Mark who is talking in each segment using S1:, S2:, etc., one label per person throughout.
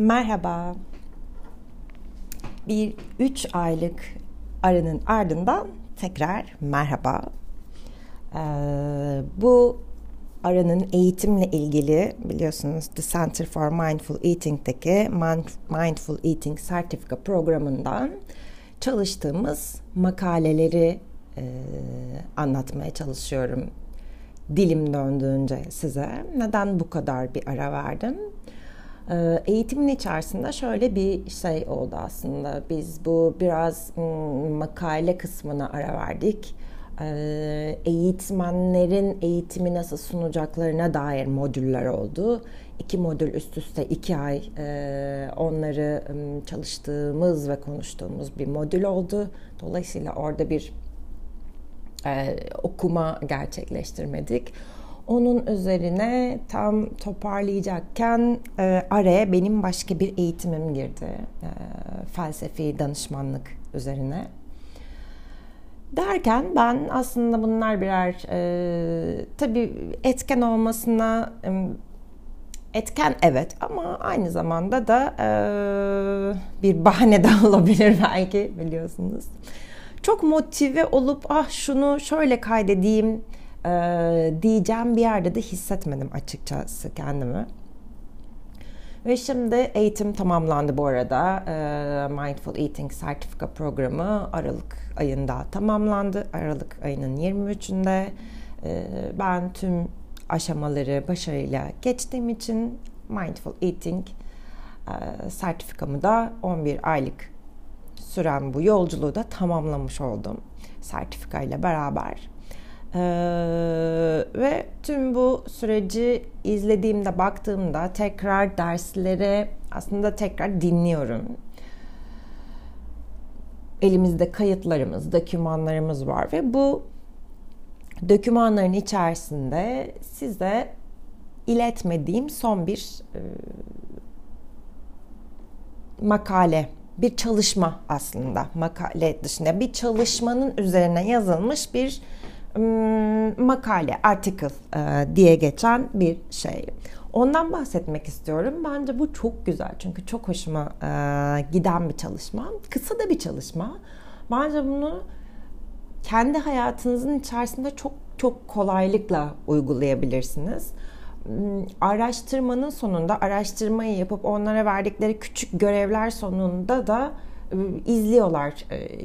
S1: Merhaba. Bir üç aylık aranın ardından tekrar merhaba. Ee, bu aranın eğitimle ilgili biliyorsunuz The Center for Mindful Eating'deki Mindful Eating sertifika programından çalıştığımız makaleleri e, anlatmaya çalışıyorum dilim döndüğünce size. Neden bu kadar bir ara verdim? Ee, eğitimin içerisinde şöyle bir şey oldu aslında. Biz bu biraz makale kısmına ara verdik. Ee, eğitmenlerin eğitimi nasıl sunacaklarına dair modüller oldu. İki modül üst üste iki ay e, onları çalıştığımız ve konuştuğumuz bir modül oldu. Dolayısıyla orada bir e, okuma gerçekleştirmedik. Onun üzerine tam toparlayacakken e, araya benim başka bir eğitimim girdi. E, felsefi danışmanlık üzerine. Derken ben aslında bunlar birer e, tabii etken olmasına etken evet ama aynı zamanda da e, bir bahane de olabilir belki biliyorsunuz. Çok motive olup ah şunu şöyle kaydedeyim e, diyeceğim bir yerde de hissetmedim açıkçası kendimi. Ve şimdi eğitim tamamlandı bu arada. E, Mindful Eating sertifika programı Aralık ayında tamamlandı. Aralık ayının 23'ünde e, ben tüm aşamaları başarıyla geçtiğim için Mindful Eating e, sertifikamı da 11 aylık süren bu yolculuğu da tamamlamış oldum sertifikayla beraber. Ee, ve tüm bu süreci izlediğimde, baktığımda tekrar derslere aslında tekrar dinliyorum. Elimizde kayıtlarımız, dokümanlarımız var ve bu dokümanların içerisinde size iletmediğim son bir e, makale, bir çalışma aslında makale dışında bir çalışmanın üzerine yazılmış bir makale, article e, diye geçen bir şey. Ondan bahsetmek istiyorum. Bence bu çok güzel çünkü çok hoşuma e, giden bir çalışma. Kısa da bir çalışma. Bence bunu kendi hayatınızın içerisinde çok çok kolaylıkla uygulayabilirsiniz. Hmm, araştırmanın sonunda araştırmayı yapıp onlara verdikleri küçük görevler sonunda da e, izliyorlar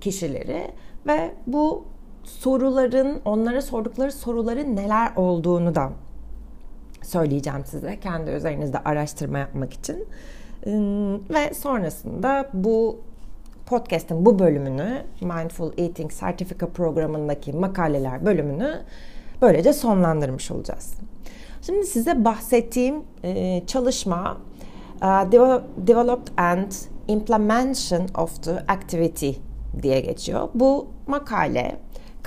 S1: kişileri ve bu soruların, onlara sordukları soruların neler olduğunu da söyleyeceğim size kendi üzerinizde araştırma yapmak için. Ve sonrasında bu podcast'in bu bölümünü Mindful Eating sertifika programındaki makaleler bölümünü böylece sonlandırmış olacağız. Şimdi size bahsettiğim çalışma Developed and Implementation of the Activity diye geçiyor. Bu makale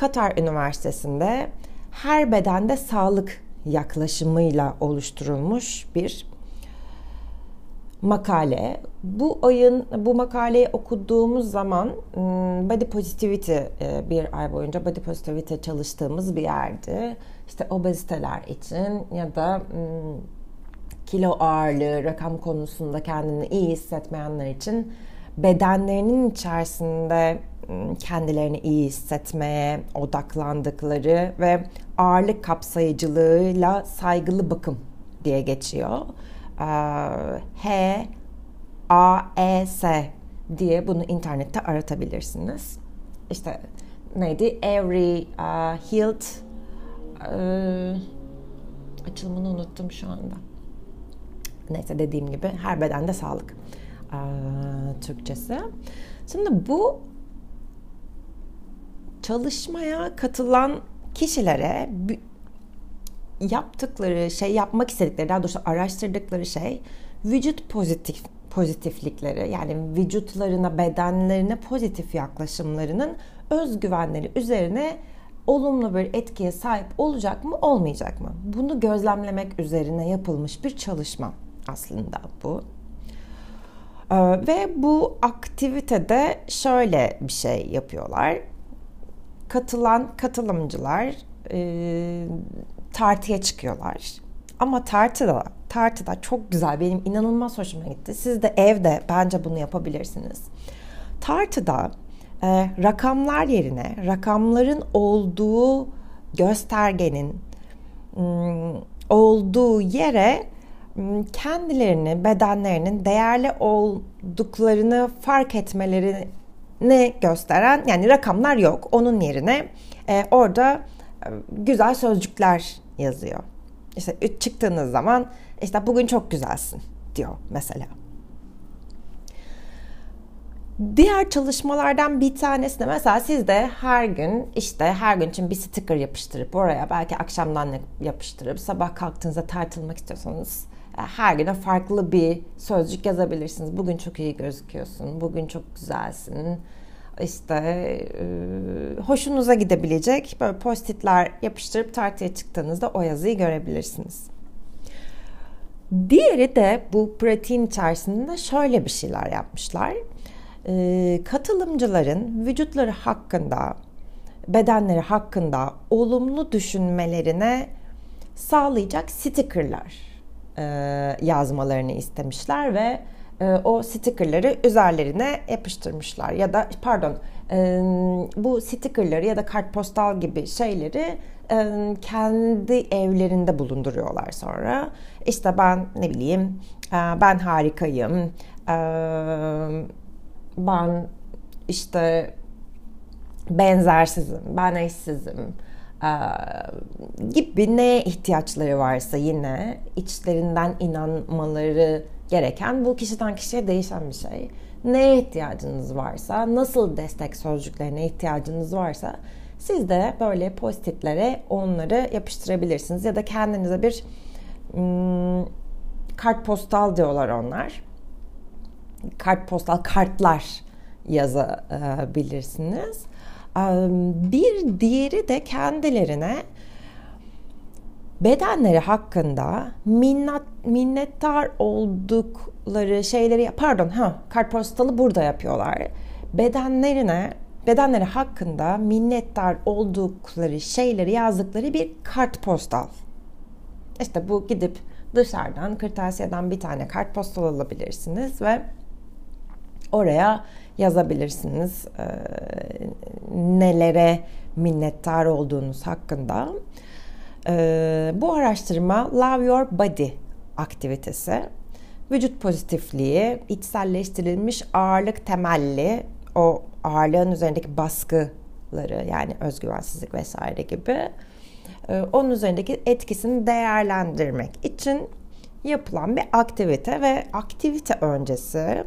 S1: Katar Üniversitesi'nde her bedende sağlık yaklaşımıyla oluşturulmuş bir makale. Bu ayın bu makaleyi okuduğumuz zaman hmm, body positivity e, bir ay boyunca body positivity çalıştığımız bir yerdi. İşte obeziteler için ya da hmm, kilo ağırlığı, rakam konusunda kendini iyi hissetmeyenler için bedenlerinin içerisinde kendilerini iyi hissetmeye odaklandıkları ve ağırlık kapsayıcılığıyla saygılı bakım diye geçiyor. H A E S diye bunu internette aratabilirsiniz. İşte neydi? Every uh, healed uh, açılımını unuttum şu anda. Neyse dediğim gibi her bedende sağlık uh, Türkçesi. Şimdi bu çalışmaya katılan kişilere yaptıkları şey, yapmak istedikleri, daha doğrusu araştırdıkları şey vücut pozitif pozitiflikleri yani vücutlarına, bedenlerine pozitif yaklaşımlarının özgüvenleri üzerine olumlu bir etkiye sahip olacak mı, olmayacak mı? Bunu gözlemlemek üzerine yapılmış bir çalışma aslında bu. Ee, ve bu aktivitede şöyle bir şey yapıyorlar katılan katılımcılar e, tartıya çıkıyorlar. Ama tartıda, tartıda çok güzel, benim inanılmaz hoşuma gitti. Siz de evde bence bunu yapabilirsiniz. Tartıda e, rakamlar yerine rakamların olduğu göstergenin olduğu yere kendilerini, bedenlerinin değerli olduklarını fark etmelerini gösteren yani rakamlar yok. Onun yerine e, orada e, güzel sözcükler yazıyor. İşte çıktığınız zaman işte bugün çok güzelsin diyor mesela. Diğer çalışmalardan bir tanesi de mesela siz de her gün işte her gün için bir sticker yapıştırıp oraya belki akşamdan yapıştırıp sabah kalktığınızda tartılmak istiyorsanız her güne farklı bir sözcük yazabilirsiniz. Bugün çok iyi gözüküyorsun, bugün çok güzelsin. İşte e, hoşunuza gidebilecek böyle postitler yapıştırıp tartıya çıktığınızda o yazıyı görebilirsiniz. Diğeri de bu pratiğin içerisinde şöyle bir şeyler yapmışlar. E, katılımcıların vücutları hakkında, bedenleri hakkında olumlu düşünmelerine sağlayacak stickerlar e, yazmalarını istemişler ve e, o stickerları üzerlerine yapıştırmışlar ya da pardon e, bu stickerları ya da kartpostal gibi şeyleri kendi evlerinde bulunduruyorlar sonra. İşte ben ne bileyim ben harikayım, ben işte benzersizim, ben eşsizim, gibi neye ihtiyaçları varsa yine içlerinden inanmaları gereken bu kişiden kişiye değişen bir şey. Neye ihtiyacınız varsa, nasıl destek sözcüklerine ihtiyacınız varsa siz de böyle postitlere onları yapıştırabilirsiniz ya da kendinize bir hmm, kartpostal diyorlar onlar. Kartpostal kartlar yazabilirsiniz. Bir diğeri de kendilerine bedenleri hakkında minnet, minnettar oldukları şeyleri pardon ha kartpostalı burada yapıyorlar. Bedenlerine bedenleri hakkında minnettar oldukları şeyleri yazdıkları bir kartpostal. İşte bu gidip dışarıdan kırtasiyeden bir tane kartpostal alabilirsiniz ve oraya yazabilirsiniz e, nelere minnettar olduğunuz hakkında. E, bu araştırma Love Your Body aktivitesi. Vücut pozitifliği, içselleştirilmiş ağırlık temelli o ağırlığın üzerindeki baskıları yani özgüvensizlik vesaire gibi onun üzerindeki etkisini değerlendirmek için yapılan bir aktivite ve aktivite öncesi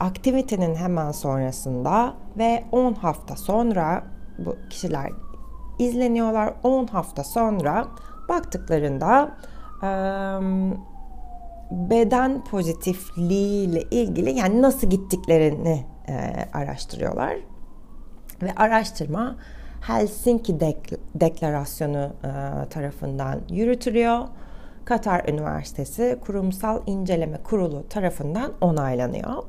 S1: aktivitenin hemen sonrasında ve 10 hafta sonra bu kişiler izleniyorlar. 10 hafta sonra baktıklarında beden pozitifliği ile ilgili yani nasıl gittiklerini araştırıyorlar. Ve araştırma Helsinki Deklarasyonu tarafından yürütülüyor. Katar Üniversitesi Kurumsal İnceleme Kurulu tarafından onaylanıyor.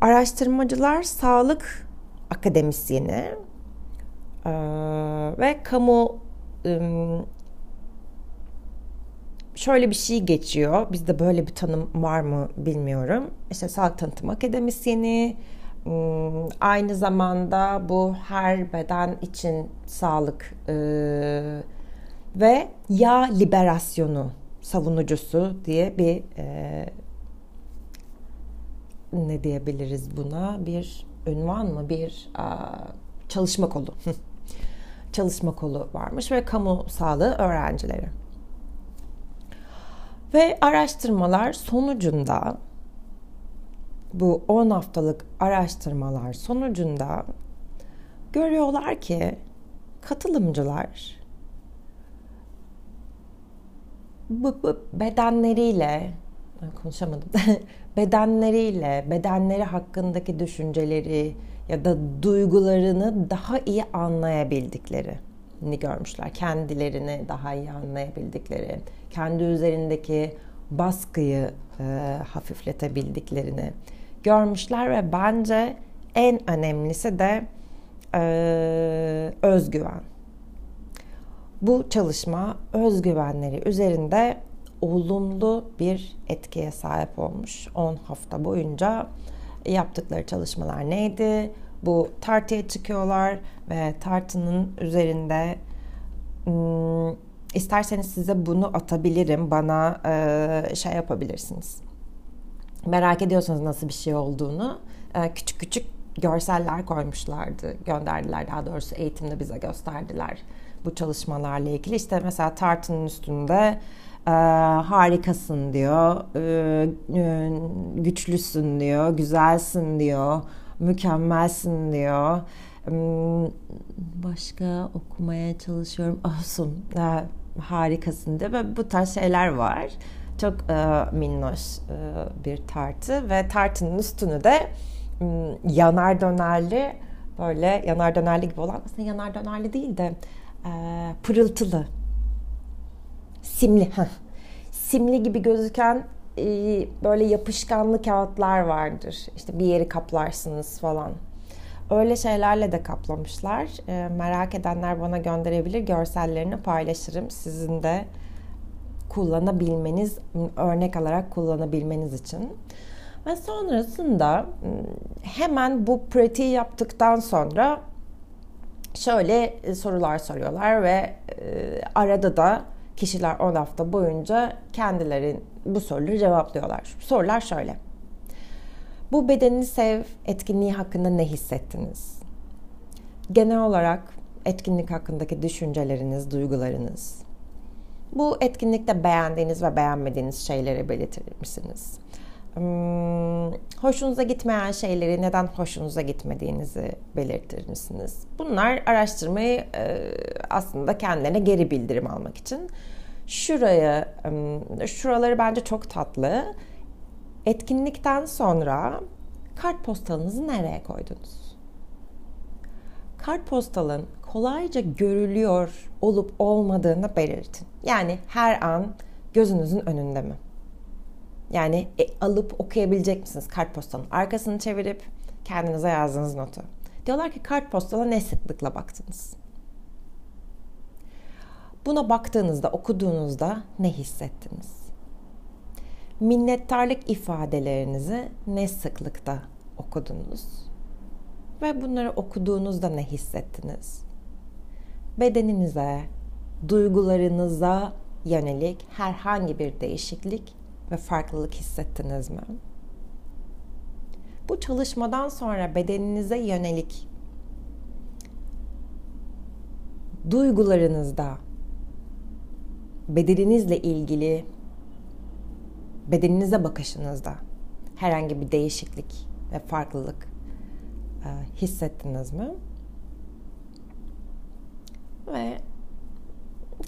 S1: Araştırmacılar sağlık akademisyeni e, ve kamu şöyle bir şey geçiyor. Bizde böyle bir tanım var mı bilmiyorum. İşte sağlık tanıtım akademisyeni, aynı zamanda bu her beden için sağlık e, ve yağ liberasyonu savunucusu diye bir e, ne diyebiliriz buna? Bir ünvan mı? Bir a, çalışma kolu. Çalışma kolu varmış ve kamu sağlığı öğrencileri. Ve araştırmalar sonucunda bu 10 haftalık araştırmalar sonucunda görüyorlar ki katılımcılar bu, bedenleriyle konuşamadım bedenleriyle, bedenleri hakkındaki düşünceleri ya da duygularını daha iyi anlayabildikleri ni görmüşler. Kendilerini daha iyi anlayabildikleri, kendi üzerindeki baskıyı e, hafifletebildiklerini görmüşler ve bence en önemlisi de e, özgüven. bu çalışma özgüvenleri üzerinde olumlu bir etkiye sahip olmuş. 10 hafta boyunca yaptıkları çalışmalar neydi? Bu tartıya çıkıyorlar ve tartının üzerinde hmm, isterseniz size bunu atabilirim. Bana şey yapabilirsiniz. Merak ediyorsanız nasıl bir şey olduğunu küçük küçük görseller koymuşlardı. Gönderdiler daha doğrusu eğitimde bize gösterdiler bu çalışmalarla ilgili. İşte mesela tartının üstünde e, harikasın diyor, e, e, güçlüsün diyor, güzelsin diyor, mükemmelsin diyor. Hmm, başka okumaya çalışıyorum. Olsun, e, harikasın diyor ve bu tarz şeyler var. Çok e, minnoş e, bir tartı ve tartının üstünü de hmm, yanar dönerli böyle yanar dönerli gibi olan aslında yanar dönerli değil de e, pırıltılı simli heh. simli gibi gözüken e, böyle yapışkanlı kağıtlar vardır. İşte bir yeri kaplarsınız falan. Öyle şeylerle de kaplamışlar. E, merak edenler bana gönderebilir. Görsellerini paylaşırım. Sizin de kullanabilmeniz, örnek alarak kullanabilmeniz için. Ve sonrasında hemen bu pratiği yaptıktan sonra şöyle sorular soruyorlar ve arada da kişiler 10 hafta boyunca kendileri bu soruları cevaplıyorlar. Sorular şöyle. Bu bedenini sev etkinliği hakkında ne hissettiniz? Genel olarak etkinlik hakkındaki düşünceleriniz, duygularınız. Bu etkinlikte beğendiğiniz ve beğenmediğiniz şeyleri belirtir misiniz? Hmm, hoşunuza gitmeyen şeyleri neden hoşunuza gitmediğinizi belirtir misiniz? Bunlar araştırmayı e, aslında kendilerine geri bildirim almak için. Şuraya, şuraları bence çok tatlı. Etkinlikten sonra kartpostalınızı nereye koydunuz? Kartpostalın kolayca görülüyor olup olmadığını belirtin. Yani her an gözünüzün önünde mi? Yani e, alıp okuyabilecek misiniz kartpostalın arkasını çevirip kendinize yazdığınız notu? Diyorlar ki kartpostala ne sıklıkla baktınız? Buna baktığınızda, okuduğunuzda ne hissettiniz? Minnettarlık ifadelerinizi ne sıklıkta okudunuz? Ve bunları okuduğunuzda ne hissettiniz? Bedeninize, duygularınıza yönelik herhangi bir değişiklik ve farklılık hissettiniz mi? Bu çalışmadan sonra bedeninize yönelik duygularınızda bedeninizle ilgili bedeninize bakışınızda herhangi bir değişiklik ve farklılık e, hissettiniz mi? Ve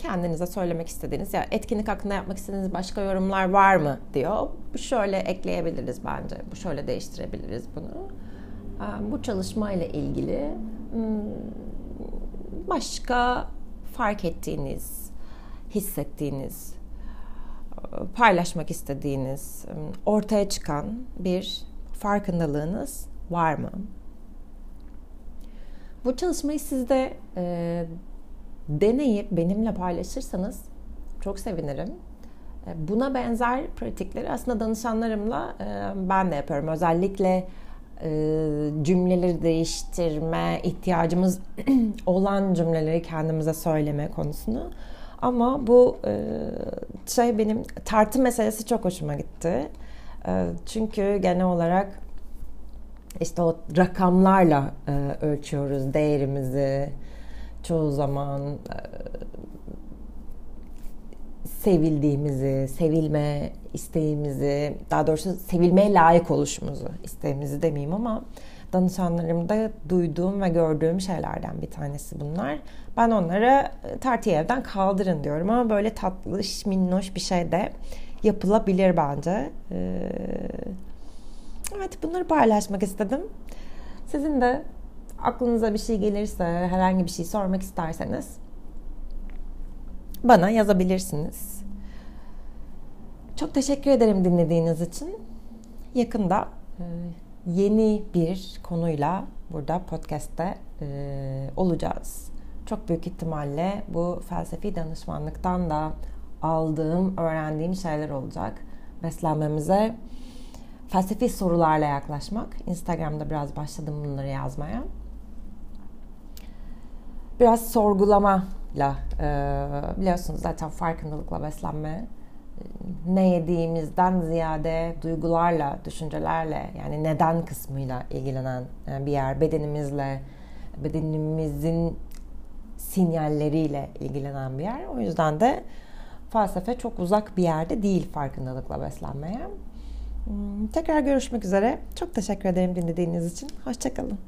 S1: kendinize söylemek istediğiniz ya etkinlik hakkında yapmak istediğiniz başka yorumlar var mı diyor. Bu şöyle ekleyebiliriz bence. Bu şöyle değiştirebiliriz bunu. E, bu çalışma ile ilgili hmm, başka fark ettiğiniz, hissettiğiniz, paylaşmak istediğiniz, ortaya çıkan bir farkındalığınız var mı? Bu çalışmayı siz de e, deneyip benimle paylaşırsanız çok sevinirim. E, buna benzer pratikleri aslında danışanlarımla e, ben de yapıyorum. Özellikle e, cümleleri değiştirme ihtiyacımız olan cümleleri kendimize söyleme konusunu. Ama bu şey benim tartı meselesi çok hoşuma gitti. Çünkü genel olarak işte o rakamlarla ölçüyoruz değerimizi. Çoğu zaman sevildiğimizi, sevilme isteğimizi, daha doğrusu sevilmeye layık oluşumuzu, isteğimizi demeyeyim ama danışanlarımda duyduğum ve gördüğüm şeylerden bir tanesi bunlar. Ben onlara e, tartıyı evden kaldırın diyorum ama böyle tatlış, minnoş bir şey de yapılabilir bence. Ee, evet bunları paylaşmak istedim. Sizin de aklınıza bir şey gelirse, herhangi bir şey sormak isterseniz bana yazabilirsiniz. Çok teşekkür ederim dinlediğiniz için. Yakında e, yeni bir konuyla burada podcast'te e, olacağız. çok büyük ihtimalle bu felsefi danışmanlıktan da aldığım, öğrendiğim şeyler olacak. Beslenmemize felsefi sorularla yaklaşmak. Instagram'da biraz başladım bunları yazmaya. Biraz sorgulamayla, biliyorsunuz zaten farkındalıkla beslenme ne yediğimizden ziyade duygularla, düşüncelerle yani neden kısmıyla ilgilenen bir yer. Bedenimizle, bedenimizin sinyalleriyle ilgilenen bir yer. O yüzden de felsefe çok uzak bir yerde değil farkındalıkla beslenmeye. Hmm, tekrar görüşmek üzere. Çok teşekkür ederim dinlediğiniz için. Hoşçakalın.